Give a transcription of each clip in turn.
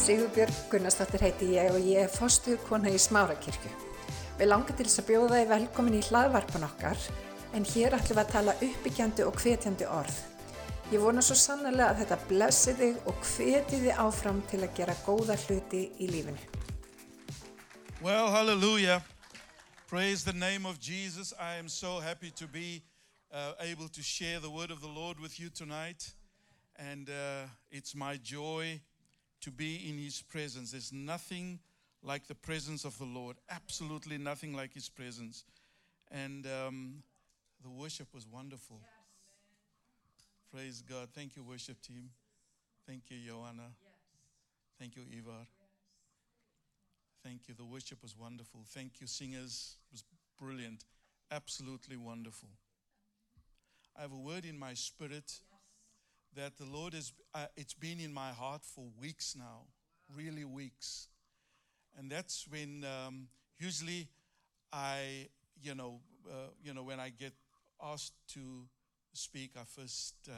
Sigurbjörg Gunnarsdóttir heiti ég og ég er fostuð kona í Smárakirkju. Við langar til þess að bjóða þið velkomin í hlaðvarpan okkar en hér ætlum við að tala uppbyggjandi og hvetjandi orð. Ég vona svo sannlega að þetta blessi þig og hveti þig áfram til að gera góða hluti í lífinu. Well, hallelujah. Praise the name of Jesus. I am so happy to be uh, able to share the word of the Lord with you tonight. And uh, it's my joy to be in His presence. There's nothing like the presence of the Lord, absolutely nothing like His presence. And um, the worship was wonderful. Praise God. Thank you, worship team. Thank you, Joanna. Thank you, Ivar. Thank you. The worship was wonderful. Thank you, singers. It was brilliant. Absolutely wonderful. I have a word in my spirit that the Lord has, uh, it's been in my heart for weeks now, really weeks. And that's when um, usually I, you know, uh, you know, when I get asked to speak, I first uh,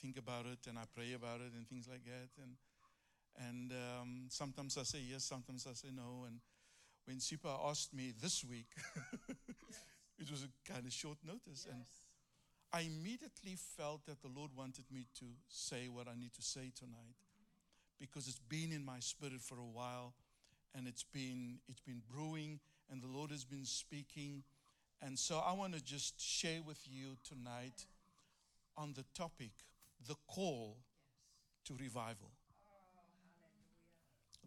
think about it and I pray about it and things like that. And and um, sometimes I say yes, sometimes I say no. And when Sipa asked me this week, it was a kind of short notice. And I immediately felt that the Lord wanted me to say what I need to say tonight because it's been in my spirit for a while and it's been it's been brewing and the Lord has been speaking. And so I want to just share with you tonight on the topic, the call to revival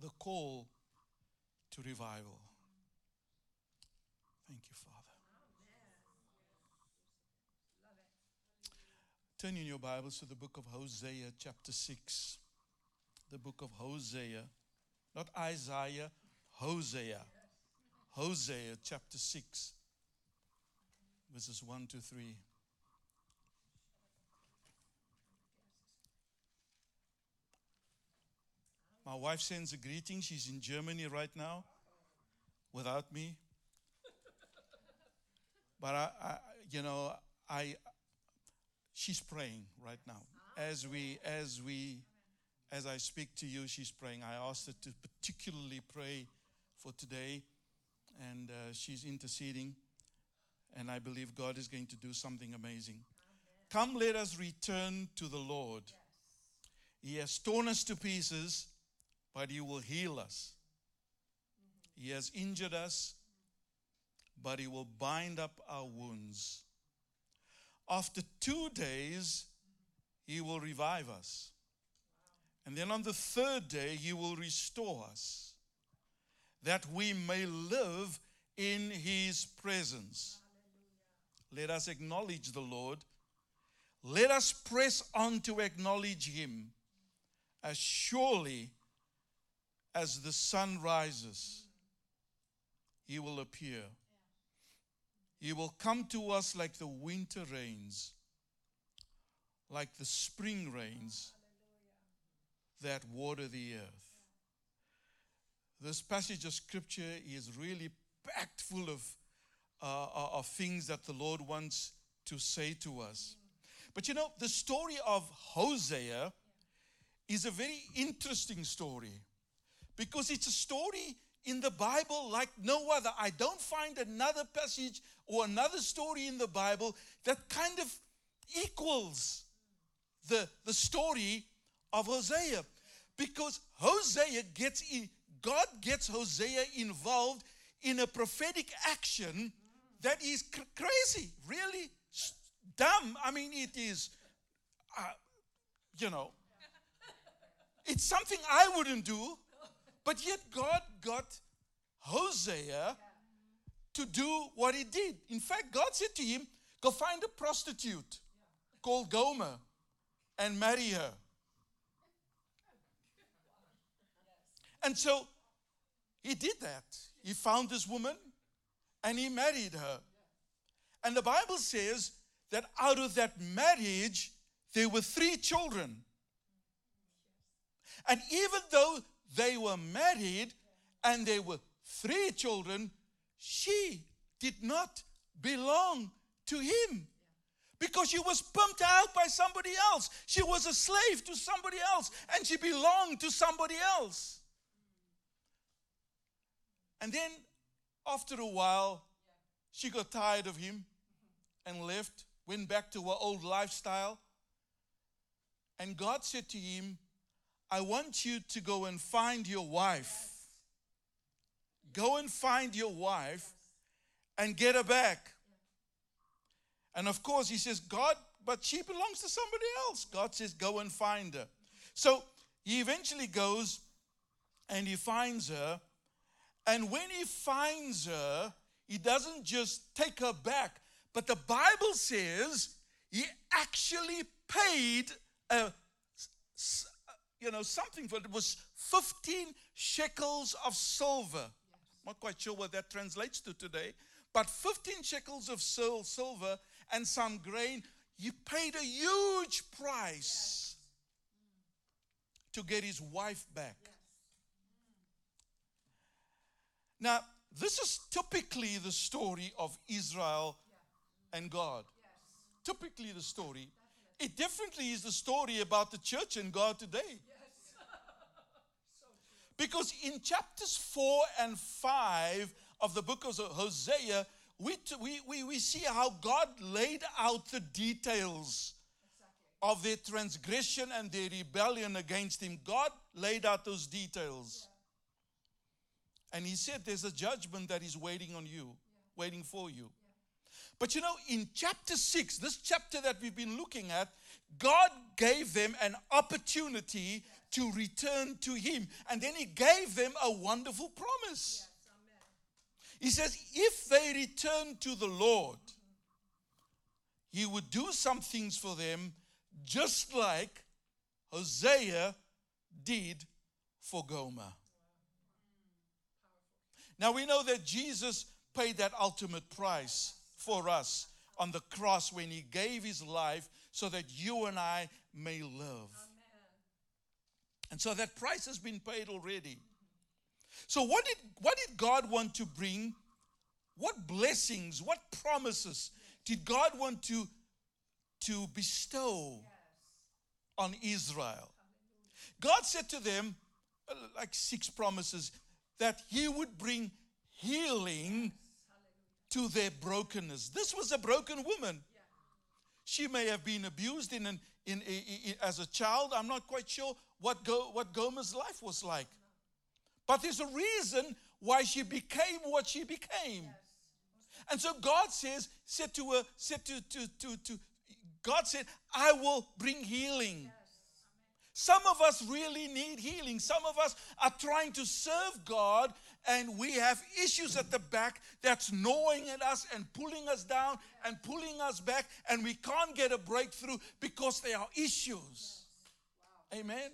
the call to revival. Thank you, Father. Turn in your Bibles to the book of Hosea, chapter 6. The book of Hosea, not Isaiah, Hosea. Hosea, chapter 6, verses 1 to 3. My wife sends a greeting. She's in Germany right now without me. But I, I you know, I she's praying right now. As we as we as I speak to you, she's praying. I asked her to particularly pray for today, and uh, she's interceding. And I believe God is going to do something amazing. Come, let us return to the Lord. He has torn us to pieces but He will heal us. He has injured us, but He will bind up our wounds. After two days, He will revive us. And then on the third day, He will restore us, that we may live in His presence. Let us acknowledge the Lord. Let us press on to acknowledge Him as surely as the sun rises, he will appear. He will come to us like the winter rains, like the spring rains that water the earth. This passage of scripture is really packed full of, uh, of things that the Lord wants to say to us. But you know, the story of Hosea is a very interesting story because it's a story in the Bible like no other. I don't find another passage or another story in the Bible that kind of equals the, the story of Hosea. Because Hosea gets in, God gets Hosea involved in a prophetic action that is cr- crazy, really dumb. I mean, it is, uh, you know, it's something I wouldn't do. But yet God got Hosea to do what he did. In fact, God said to him, Go find a prostitute called Gomer and marry her. And so he did that. He found this woman and he married her. And the Bible says that out of that marriage, there were three children. And even though they were married and they were three children, she did not belong to him because she was pumped out by somebody else. She was a slave to somebody else and she belonged to somebody else. And then after a while, she got tired of him and left, went back to her old lifestyle. And God said to him, I want you to go and find your wife. Go and find your wife and get her back. And of course, he says, God, but she belongs to somebody else. God says, go and find her. So he eventually goes and he finds her. And when he finds her, he doesn't just take her back, but the Bible says he actually paid a, you know, something for it. It was 15 shekels of silver. Not quite sure what that translates to today, but 15 shekels of silver and some grain. He paid a huge price to get his wife back. Now, this is typically the story of Israel and God. Typically, the story. It definitely is the story about the church and God today. Because in chapters 4 and 5 of the book of Hosea, we, we, we, we see how God laid out the details of their transgression and their rebellion against Him. God laid out those details. And He said there's a judgment that is waiting on you, waiting for you. But you know, in chapter 6, this chapter that we've been looking at, God gave them an opportunity to return to Him. And then He gave them a wonderful promise. He says, if they return to the Lord, He would do some things for them, just like Hosea did for Gomer. Now we know that Jesus paid that ultimate price for us on the cross when He gave His life so that you and I may live. And so that price has been paid already. So what did what did God want to bring? What blessings, what promises did God want to to bestow on Israel? God said to them uh, like six promises that he would bring healing to their brokenness. This was a broken woman. She may have been abused in an, in, in, in, as a child. I'm not quite sure what, Go, what Gomer's life was like. But there's a reason why she became what she became. And so God says, said to her, said to, to, to, to God said, I will bring healing. Some of us really need healing. Some of us are trying to serve God and we have issues at the back that's gnawing at us and pulling us down and pulling us back, and we can't get a breakthrough because there are issues. Amen. Amen.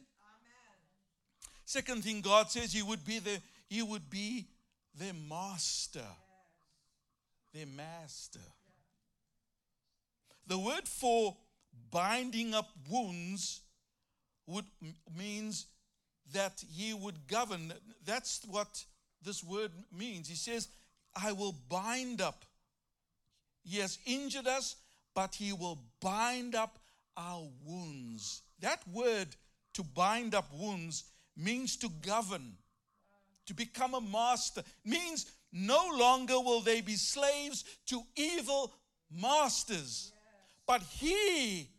Second thing God says He would be the He would be their master. Yes. Their master. The word for binding up wounds would means that he would govern. That's what this word means. He says, I will bind up. He has injured us, but he will bind up our wounds. That word to bind up wounds means to govern, to become a master, means no longer will they be slaves to evil masters, but he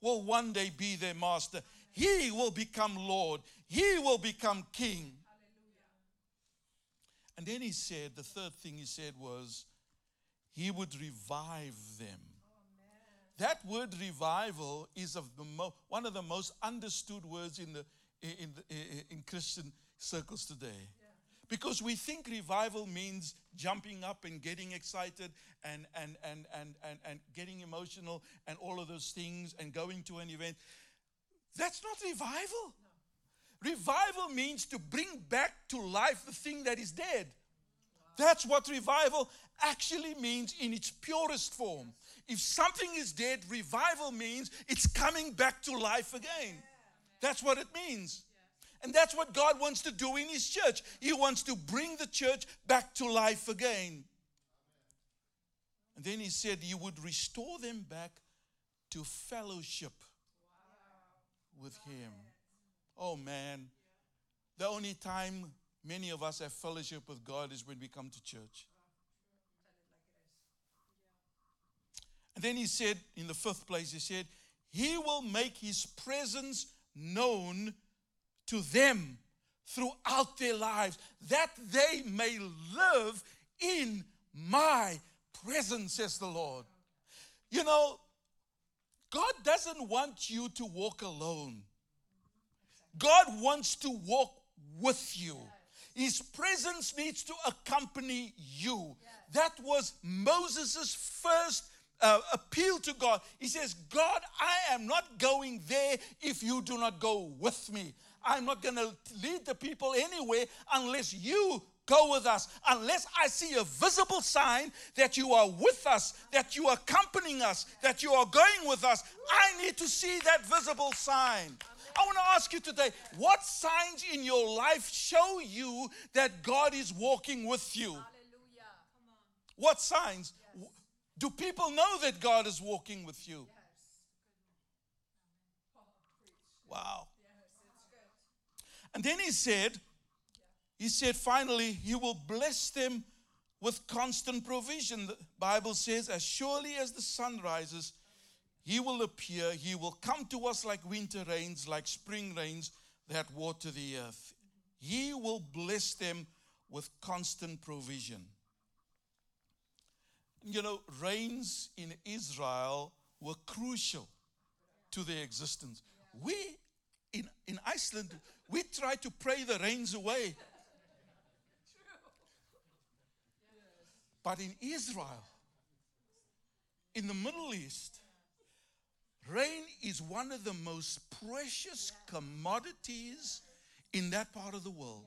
will one day be their master. He will become Lord, he will become king. And then he said, the third thing he said was, he would revive them. that word revival is of the mo- one of the most understood words in, the, in, the, in Christian circles today. Yeah. Because we think revival means jumping up and getting excited and, and, and, and, and, and getting emotional and all of those things and going to an event. That's not revival. Revival means to bring back to life the thing that is dead. That's what revival actually means in its purest form. If something is dead, revival means it's coming back to life again. That's what it means. And that's what God wants to do in His church. He wants to bring the church back to life again. And then He said He would restore them back to fellowship with Him. Oh man, the only time many of us have fellowship with God is when we come to church. And then he said, in the fifth place, he said, He will make his presence known to them throughout their lives, that they may live in my presence, says the Lord. You know, God doesn't want you to walk alone. God wants to walk with you. His presence needs to accompany you. That was Moses' first uh, appeal to God. He says, God, I am not going there if you do not go with me. I'm not going to lead the people anywhere unless you go with us. Unless I see a visible sign that you are with us, that you are accompanying us, that you are going with us, I need to see that visible sign. I want to ask you today what signs in your life show you that God is walking with you? What signs? Do people know that God is walking with you? Wow. And then he said, he said, finally, he will bless them with constant provision. The Bible says, as surely as the sun rises, he will appear. He will come to us like winter rains, like spring rains that water the earth. He will bless them with constant provision. You know, rains in Israel were crucial to their existence. We in, in Iceland, we try to pray the rains away. But in Israel, in the Middle East, rain is one of the most precious commodities in that part of the world.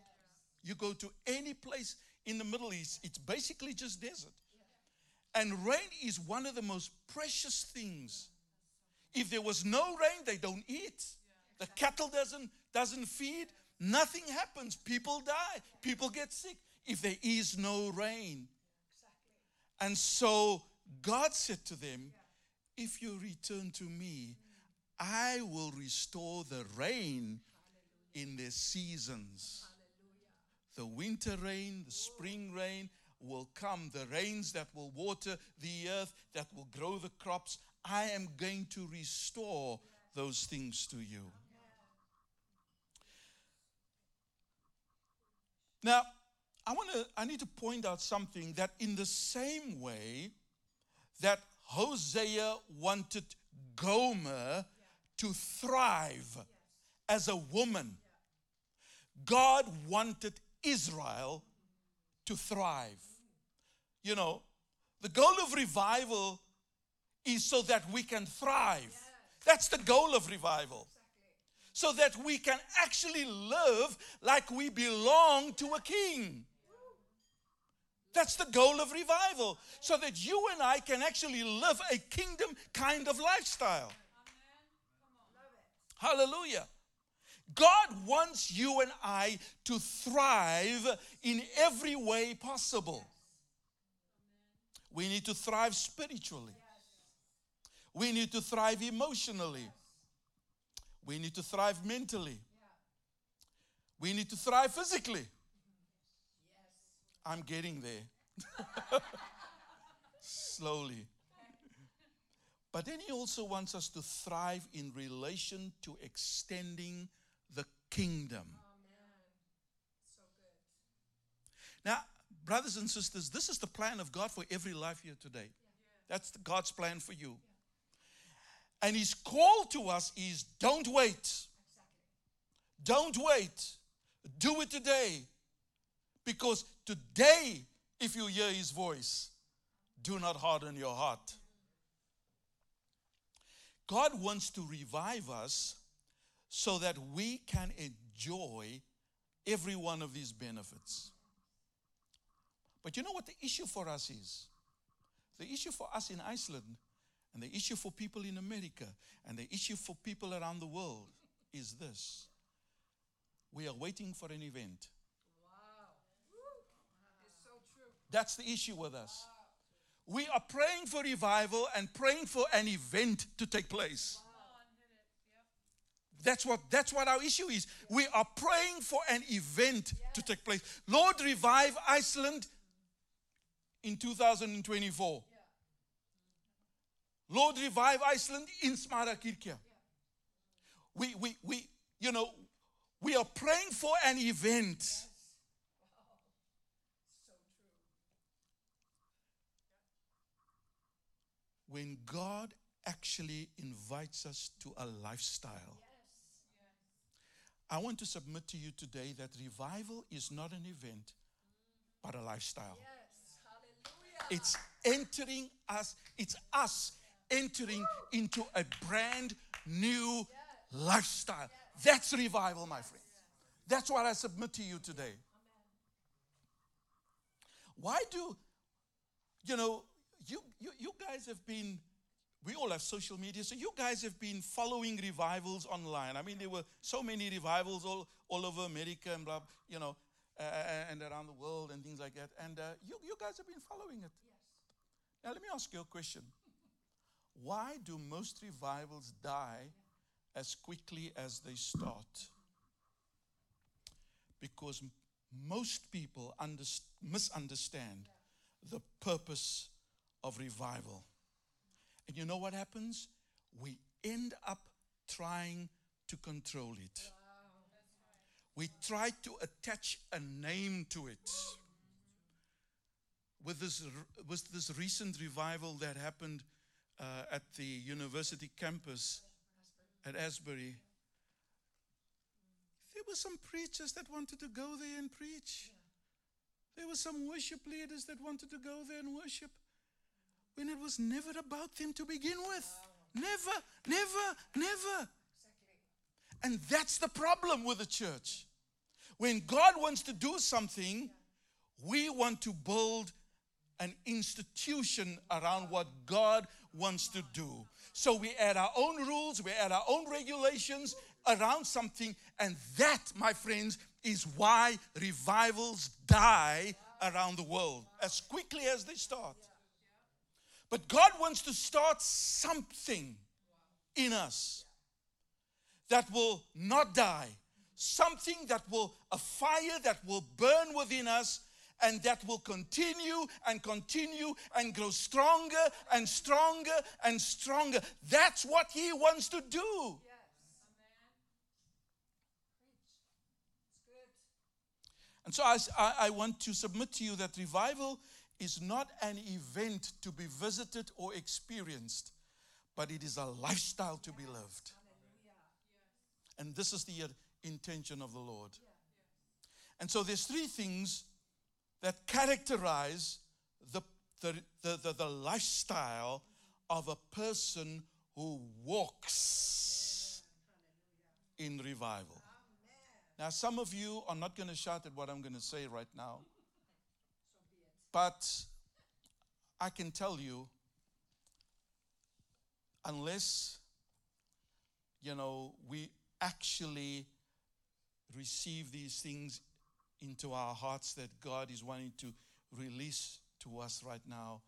You go to any place in the Middle East, it's basically just desert. And rain is one of the most precious things. If there was no rain, they don't eat. The cattle doesn't doesn't feed, nothing happens. People die, people get sick if there is no rain. And so God said to them, If you return to me, I will restore the rain in the seasons. The winter rain, the spring rain will come, the rains that will water the earth, that will grow the crops. I am going to restore those things to you. Now, I want to I need to point out something that in the same way that Hosea wanted Gomer to thrive as a woman, God wanted Israel to thrive. You know, the goal of revival is so that we can thrive. That's the goal of revival so that we can actually live like we belong to a king. That's the goal of revival, so that you and I can actually live a kingdom kind of lifestyle. Hallelujah. God wants you and I to thrive in every way possible. We need to thrive spiritually. We need to thrive emotionally. We need to thrive mentally. We need to thrive physically. I'm getting there. Slowly. But then he also wants us to thrive in relation to extending the kingdom. Now, brothers and sisters, this is the plan of God for every life here today. That's God's plan for you. And his call to us is don't wait. Don't wait. Do it today. Because today, if you hear his voice, do not harden your heart. God wants to revive us so that we can enjoy every one of these benefits. But you know what the issue for us is? The issue for us in Iceland and the issue for people in America and the issue for people around the world is this we are waiting for an event. Wow. So That's the issue with us. We are praying for revival and praying for an event to take place. That's what that's what our issue is. We are praying for an event to take place. Lord, revive Iceland in 2024. Lord, revive Iceland in Smárakirkja. We, we, we, you know, we are praying for an event. When God actually invites us to a lifestyle. I want to submit to you today that revival is not an event, but a lifestyle. It's entering us, it's us entering into a brand new lifestyle. That's revival, my friend. That's what I submit to you today. Why do, you know, you, you, you guys have been, we all have social media, so you guys have been following revivals online. I mean, there were so many revivals all, all over America and blah, you know, uh, and around the world and things like that. And uh, you, you guys have been following it. Yes. Now, let me ask you a question. Why do most revivals die as quickly as they start? Because most people under, misunderstand the purpose of revival. And you know what happens? We end up trying to control it. We try to attach a name to it. With this, with this recent revival that happened uh, at the university campus at Asbury, there were some preachers that wanted to go there and preach. There were some worship leaders that wanted to go there and worship when it was never about them to begin with. Never, never, never. And that's the problem with the church. When God wants to do something, we want to build an institution around what God wants to do. So we add our own rules, we add our own regulations around something, and that, my friends, is why revivals die around the world as quickly as they start. But God wants to start something in us that will not die, something that will, a fire that will burn within us and that will continue and continue and grow stronger and stronger and stronger. That's what He wants to do. And so I, I, want to submit to you that revival is not an event to be visited or experienced, but it is a lifestyle to be lived. And this is the intention of the Lord. And so there's three things that characterize the, the, the, the, the lifestyle of a person who walks in revival. Now, some of you are not going to shout at what I'm going to say right now. But I can tell you, unless, you know, we actually receive these things into our hearts that God is wanting to release to us right now,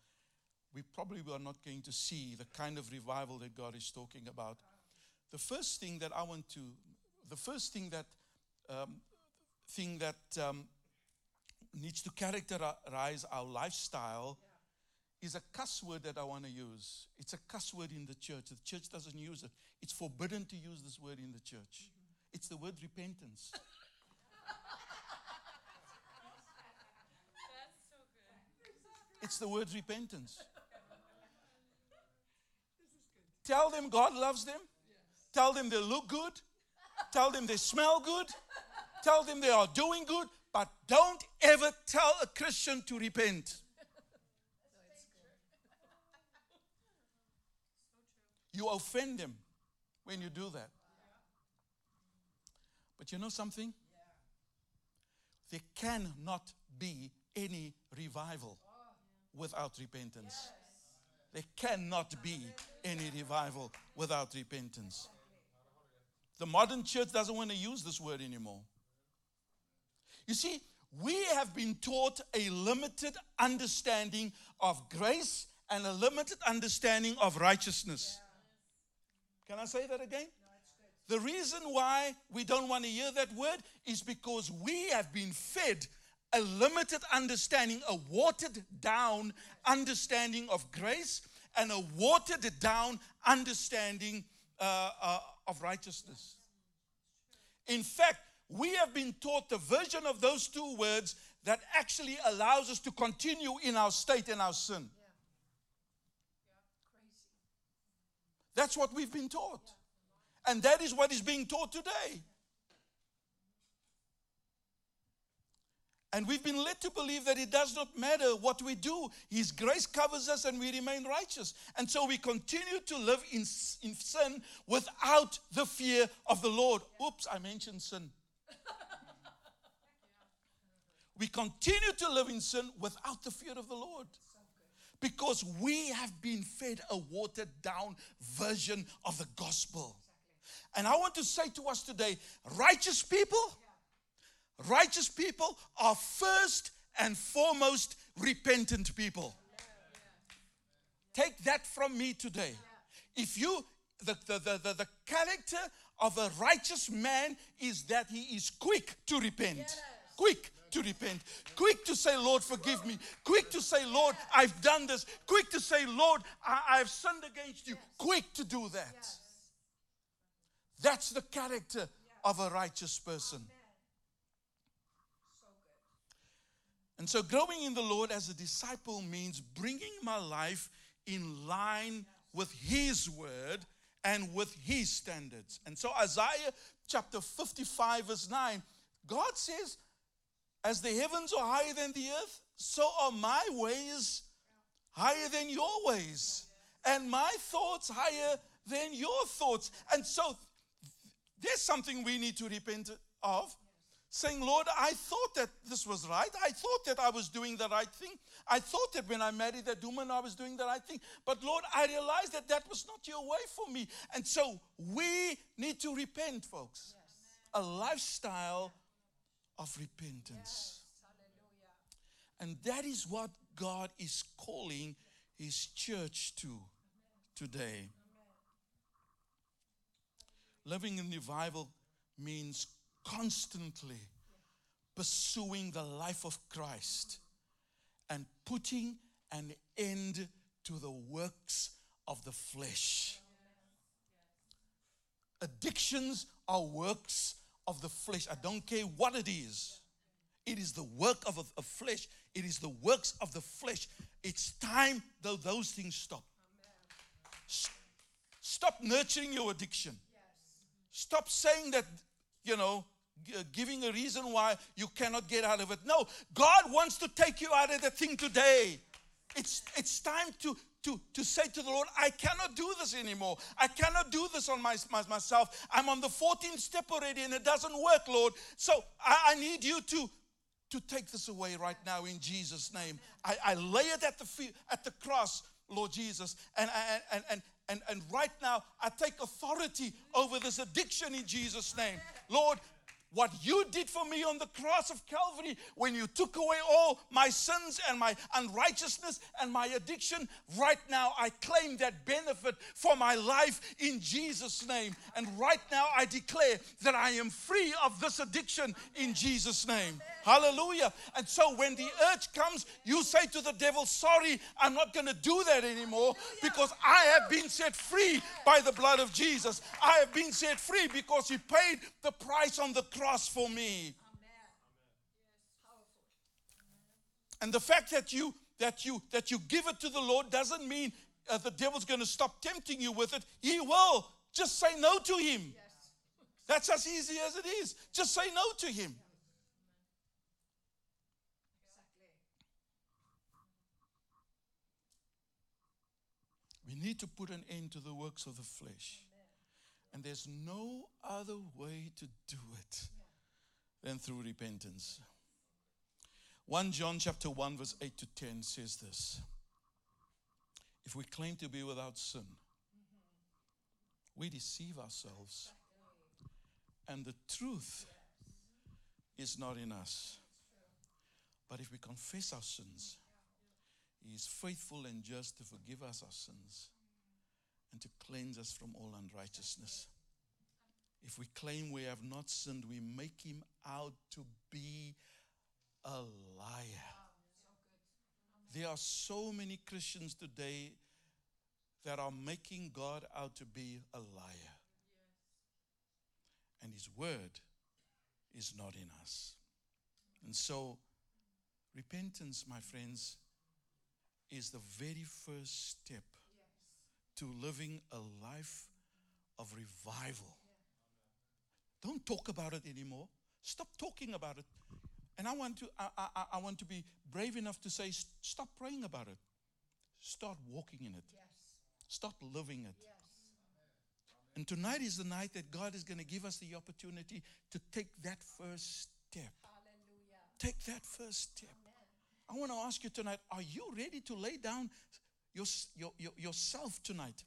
we probably are not going to see the kind of revival that God is talking about. The first thing that I want to, the first thing that, um, thing that um, needs to characterize our lifestyle is a cuss word that I want to use. It's a cuss word in the church. The church doesn't use it. It's forbidden to use this word in the church. It's the word repentance. It's the word repentance. Tell them God loves them. Tell them they look good. Tell them they smell good. Tell them they are doing good. But don't ever tell a Christian to repent. You offend them when you do that. But you know something? There cannot be any revival without repentance. There cannot be any revival without repentance. The modern church doesn't want to use this word anymore. You see, we have been taught a limited understanding of grace and a limited understanding of righteousness. Can I say that again? The reason why we don't want to hear that word is because we have been fed a limited understanding, a watered down understanding of grace, and a watered down understanding uh, uh, of righteousness. In fact, we have been taught the version of those two words that actually allows us to continue in our state and our sin. That's what we've been taught. And that is what is being taught today. And we've been led to believe that it does not matter what we do. His grace covers us and we remain righteous. And so we continue to live in, in sin without the fear of the Lord. Oops, I mentioned sin. We continue to live in sin without the fear of the Lord. Because we have been fed a watered down version of the gospel. And I want to say to us today righteous people Righteous people are first and foremost repentant people. Take that from me today. If you, the, the, the, the, the character of a righteous man is that he is quick to repent. Quick to repent. Quick to say, Lord, forgive me. Quick to say, Lord, I've done this. Quick to say, Lord, I, have sinned against you. Quick to do that. That's the character of a righteous person. And so, growing in the Lord as a disciple means bringing my life in line with His word and with His standards. And so, Isaiah chapter 55, verse 9, God says, As the heavens are higher than the earth, so are my ways higher than your ways, and my thoughts higher than your thoughts. And so, there's something we need to repent of saying, Lord, I thought that this was right. I thought that I was doing the right thing. I thought that when I married that woman, I was doing the right thing. But Lord, I realized that that was not your way for me. And so we need to repent, folks. Yes. A lifestyle of repentance. Yes. And that is what God is calling his church to today. Living in revival means constantly pursuing the life of Christ and putting an end to the works of the flesh. Addictions are works of the flesh. I don't care what it is. It is the work of a, flesh. It is the works of the flesh. It's time though those things stop. Stop nurturing your addiction. Stop saying that, you know, giving a reason why you cannot get out of it. No, God wants to take you out of the thing today. It's, it's time to, to, to say to the Lord, I cannot do this anymore. I cannot do this on my, my, myself. I'm on the 14th step already and it doesn't work, Lord. So I, I need you to, to take this away right now in Jesus' name. I, I lay it at the, feet, at the cross, Lord Jesus. And, and, and, and, and right now, I take authority over this addiction in Jesus' name. Lord, what you did for me on the cross of Calvary when you took away all my sins and my unrighteousness and my addiction. Right now, I claim that benefit for my life in Jesus' name. And right now, I declare that I am free of this addiction in Jesus' name. Hallelujah. And so when the urge comes, you say to the devil, Sorry, I'm not going to do that anymore because I have been set free by the blood of Jesus. I have been set free because he paid the price on the cross for me. And the fact that you that you that you give it to the Lord doesn't mean uh, the devil's going to stop tempting you with it. He will. Just say no to him. That's as easy as it is. Just say no to him. Need to put an end to the works of the flesh. And there's no other way to do it than through repentance. 1 John chapter 1 verse 8 to 10 says this. If we claim to be without sin, we deceive ourselves. And the truth is not in us. But if we confess our sins, faithful and just to forgive us our sins and to cleanse us from all unrighteousness. If we claim we have not sinned, we make him out to be a liar. There are so many Christians today that are making God out to be a liar. And his word is not in us. And so, repentance, my friends, is the very first step to living a life of revival. Don't talk about it anymore. Stop talking about it. And I want to, I, I, I want to be brave enough to say, stop praying about it. Start walking in it. Yes. Start living it. Yes. And tonight is the night that God is going to give us the opportunity to take that first step. Hallelujah. Take that first step. I want to ask you tonight are you ready to lay down your, your, your, yourself tonight?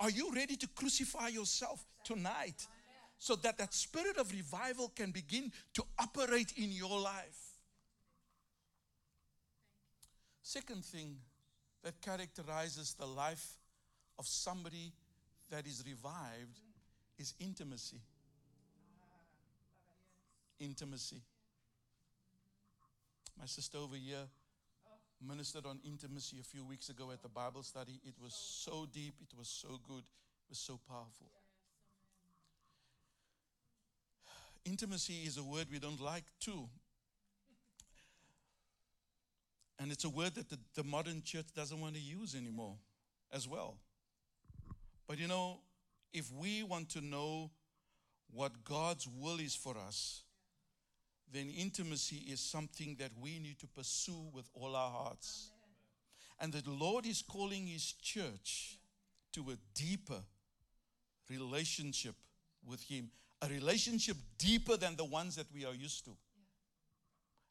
Are you ready to crucify yourself tonight? So that that spirit of revival can begin to operate in your life. Second thing that characterizes the life of somebody that is revived is intimacy. Intimacy. My sister over here ministered on intimacy a few weeks ago at the Bible study. It was so deep, it was so good, it was so powerful. Intimacy is a word we don't like too. And it's a word that the, the modern church doesn't want to use anymore as well. But you know, if we want to know what God's will is for us, then intimacy is something that we need to pursue with all our hearts. And the Lord is calling His church to a deeper relationship with Him, a relationship deeper than the ones that we are used to.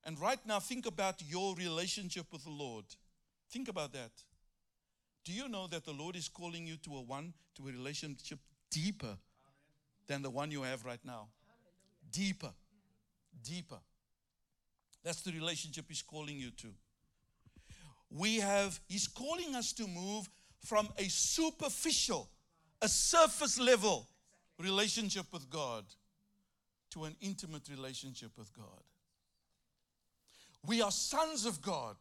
And right now, think about your relationship with the Lord. Think about that. Do you know that the Lord is calling you to a one, to a relationship deeper than the one you have right now? Deeper. Deeper. That's the relationship He's calling you to. We have, He's calling us to move from a superficial, a surface level relationship with God to an intimate relationship with God. We are sons of God.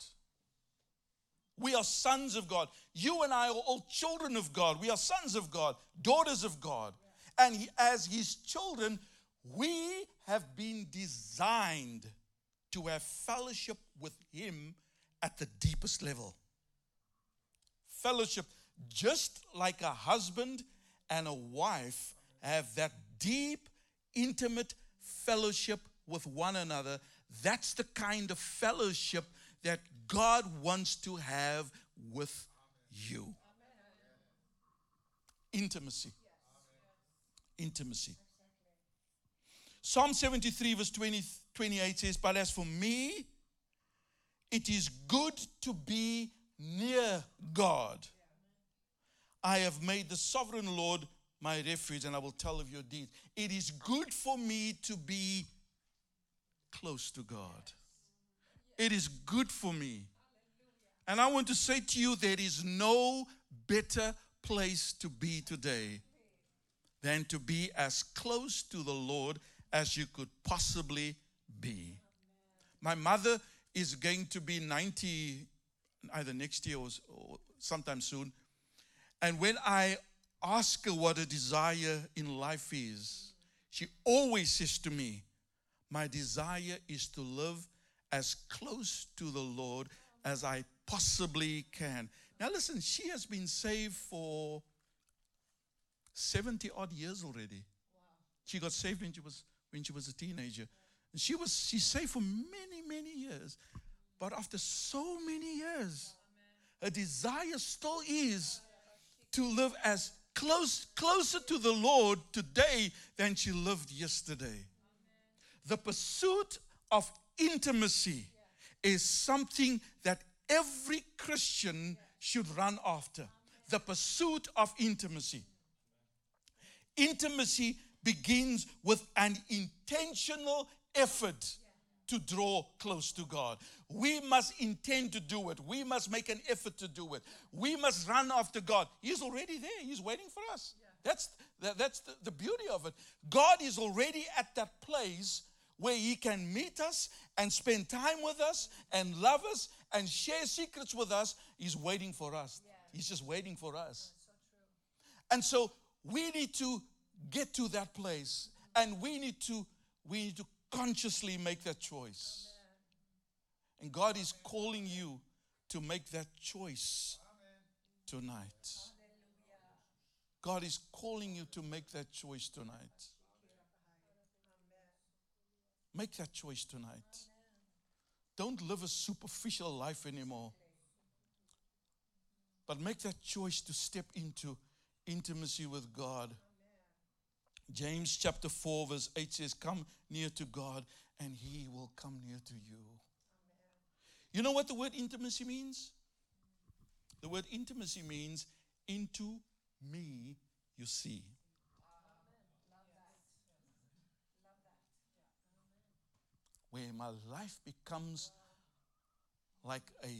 We are sons of God. You and I are all children of God. We are sons of God, daughters of God. And he, as His children, we have been designed to have fellowship with Him at the deepest level. Fellowship, just like a husband and a wife have that deep, intimate fellowship with one another. That's the kind of fellowship that God wants to have with you. Intimacy. Intimacy. Psalm 73, verse 20, 28 says, But as for me, it is good to be near God. I have made the sovereign Lord my refuge, and I will tell of your deeds. It is good for me to be close to God. It is good for me. And I want to say to you, there is no better place to be today than to be as close to the Lord as you could possibly be. My mother is going to be 90 either next year or, or sometime soon. And when I ask her what a desire in life is, she always says to me, My desire is to live as close to the Lord as I possibly can. Now, listen, she has been saved for 70 odd years already. She got saved when she was, when she was a teenager. And she was she saved for many, many years. But after so many years, her desire still is to live as close, closer to the Lord today than she lived yesterday. The pursuit of intimacy is something that every Christian should run after. The pursuit of intimacy. Intimacy begins with an intentional effort to draw close to God. We must intend to do it. We must make an effort to do it. We must run after God. He's already there, He's waiting for us. That's, that, that's the, the beauty of it. God is already at that place where He can meet us and spend time with us and love us and share secrets with us. He's waiting for us. He's just waiting for us. And so we need to get to that place and we need to we need to consciously make that choice. And God is calling you to make that choice tonight. God is calling you to make that choice tonight. Make that choice tonight. Don't live a superficial life anymore. But make that choice to step into intimacy with God. James chapter 4, verse 8 says, Come near to God, and he will come near to you. You know what the word intimacy means? The word intimacy means into me you see. Where my life becomes like a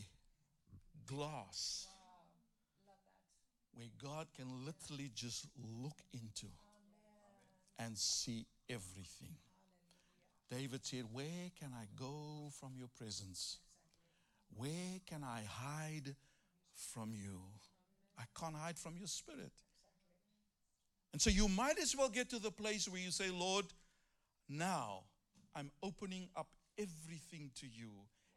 glass where God can literally just look into and see everything. David said, Where can I go from your presence? Where can I hide from you? I can't hide from your spirit. And so you might as well get to the place where you say, Lord, now I'm opening up everything to you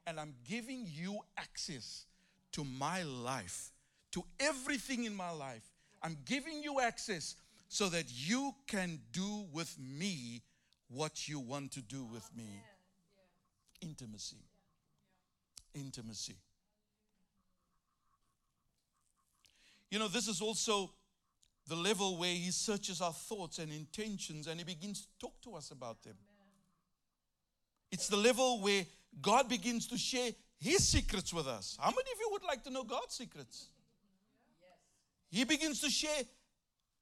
and I'm giving you access to my life, to everything in my life. I'm giving you access so that you can do with me what you want to do with me. Intimacy. Intimacy. You know, this is also the level where He searches our thoughts and intentions and He begins to talk to us about them. It's the level where God begins to share His secrets with us. How many of you would like to know God's secrets? He begins to share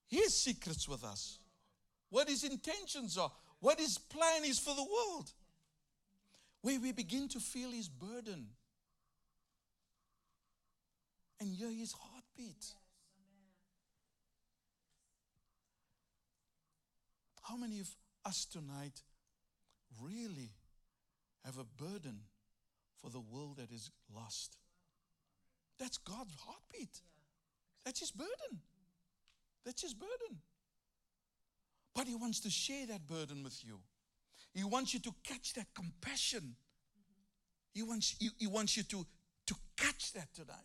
His secrets with us, what His intentions are, what His plan is for the world, where we begin to feel His burden and hear His heartbeat. How many of us tonight really have a burden for the world that is lost? That's God's heartbeat. That's His burden. That's His burden. But He wants to share that burden with you. He wants you to catch that compassion. He wants, he, he wants you to, to catch that tonight.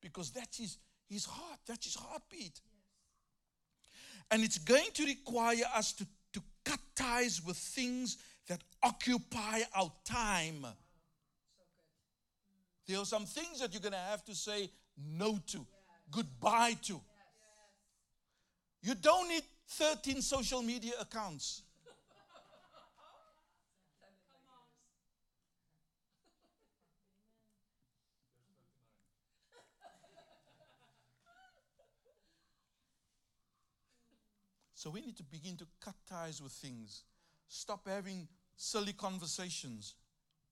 Because that's his, his heart, that's his heartbeat. And it's going to require us to, to cut ties with things that occupy our time. There are some things that you're going to have to say no to, goodbye to. You don't need 13 social media accounts. So we need to begin to cut ties with things, stop having silly conversations,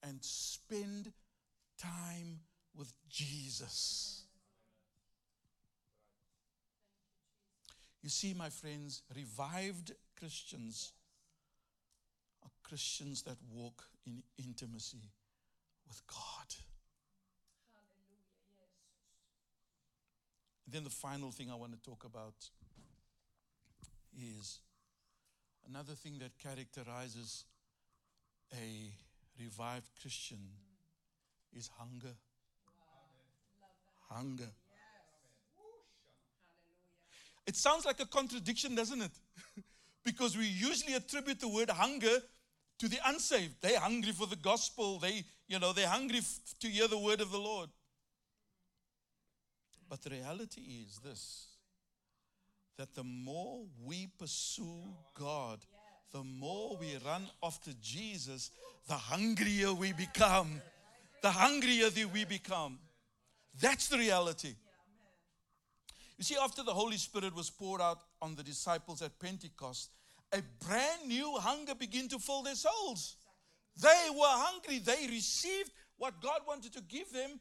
and spend time with Jesus. You see, my friends, revived Christians are Christians that walk in intimacy with God. Hallelujah! And then the final thing I want to talk about is another thing that characterizes a revived Christian is hunger. Hunger. It sounds like a contradiction, doesn't it? because we usually attribute the word hunger to the unsaved. They're hungry for the gospel. They, you know, they're hungry f- to hear the word of the Lord. But the reality is this that the more we pursue God, the more we run after Jesus, the hungrier we become. The hungrier we become. That's the reality. You see, after the Holy Spirit was poured out on the disciples at Pentecost, a brand new hunger began to fill their souls. They were hungry. They received what God wanted to give them.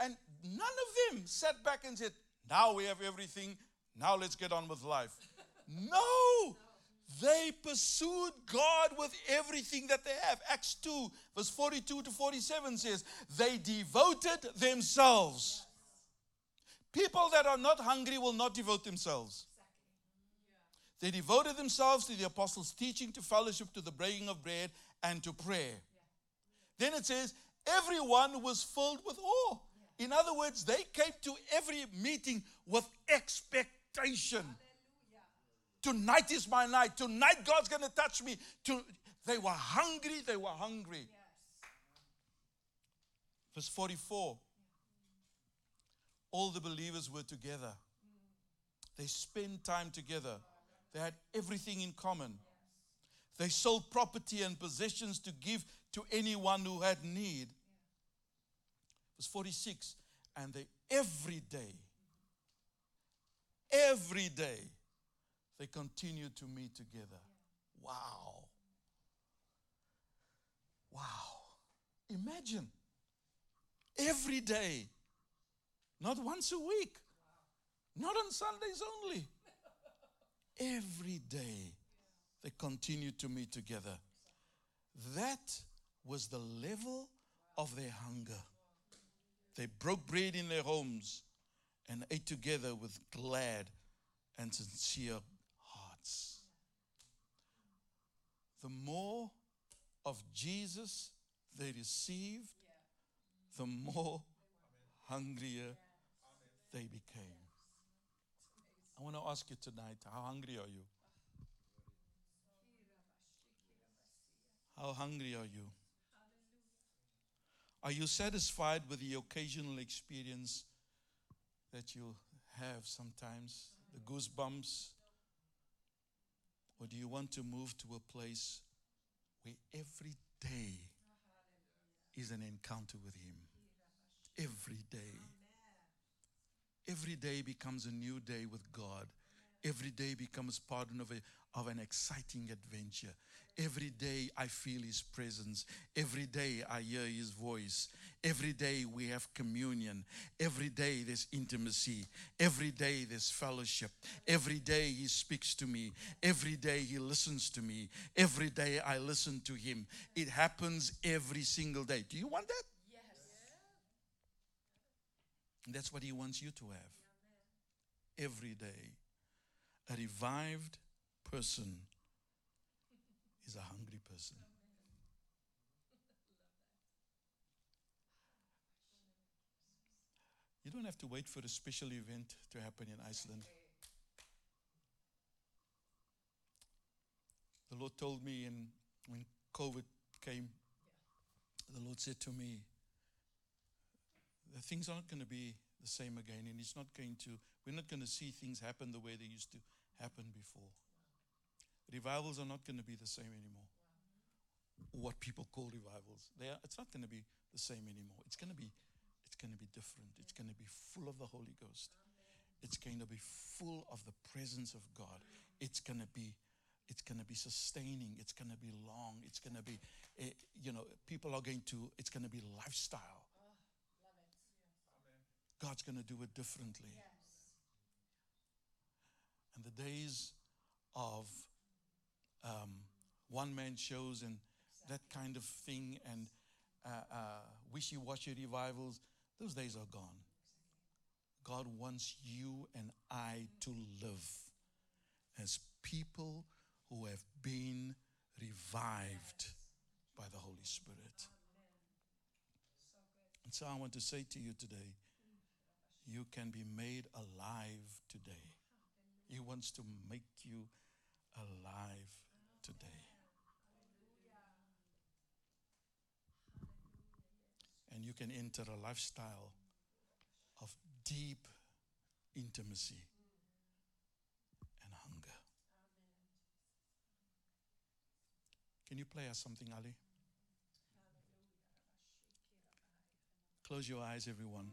And none of them sat back and said, Now we have everything. Now let's get on with life. No! They pursued God with everything that they have. Acts 2, verse 42 to 47 says, They devoted themselves. People that are not hungry will not devote themselves. They devoted themselves to the apostles' teaching, to fellowship, to the breaking of bread, and to prayer. Then it says, everyone was filled with awe. In other words, they came to every meeting with expectation. Tonight is my night. Tonight God's going to touch me. To, they were hungry. They were hungry. Verse 44 All the believers were together. They spent time together. They had everything in common. They sold property and possessions to give to anyone who had need. Verse 46 And they every day, every day, they continued to meet together. Wow. Wow. Imagine every day, not once a week, not on Sundays only. Every day they continued to meet together. That was the level of their hunger. They broke bread in their homes and ate together with glad and sincere hearts. The more of Jesus they received, the more hungrier they became. I want to ask you tonight how hungry are you? How hungry are you? Are you satisfied with the occasional experience that you have sometimes, the goosebumps? Or do you want to move to a place where every day is an encounter with Him? Every day. Every day becomes a new day with God. Every day becomes part of, a, of an exciting adventure. Every day I feel His presence. Every day I hear His voice. Every day we have communion. Every day there's intimacy. Every day there's fellowship. Every day He speaks to me. Every day He listens to me. Every day I listen to Him. It happens every single day. Do you want that? That's what He wants you to have every day. A revived person is a hungry person. You don't have to wait for a special event to happen in Iceland. The Lord told me in, when COVID came, the Lord said to me, things aren't going to be the same again, and it's not going to, we're not going to see things happen the way they used to happen before. Revivals are not going to be the same anymore. What people call revivals, they are, it's not going to be the same anymore. It's going to be, it's going to be different. It's going to be full of the Holy Ghost. It's going to be full of the presence of God. It's going to be, it's going to be sustaining. It's going to be long. It's going to be, eh, you know, people are going to. It's going to be lifestyle. God's going to do it differently. And the days of um, one man shows and that kind of thing and uh, uh, wishy washy revivals, those days are gone. God wants you and I to live as people who have been revived by the Holy Spirit. And so I want to say to you today you can be made alive today. He wants to make you alive today. And you can enter a lifestyle of deep intimacy and hunger. Can you play us something, Ali? Close your eyes, everyone.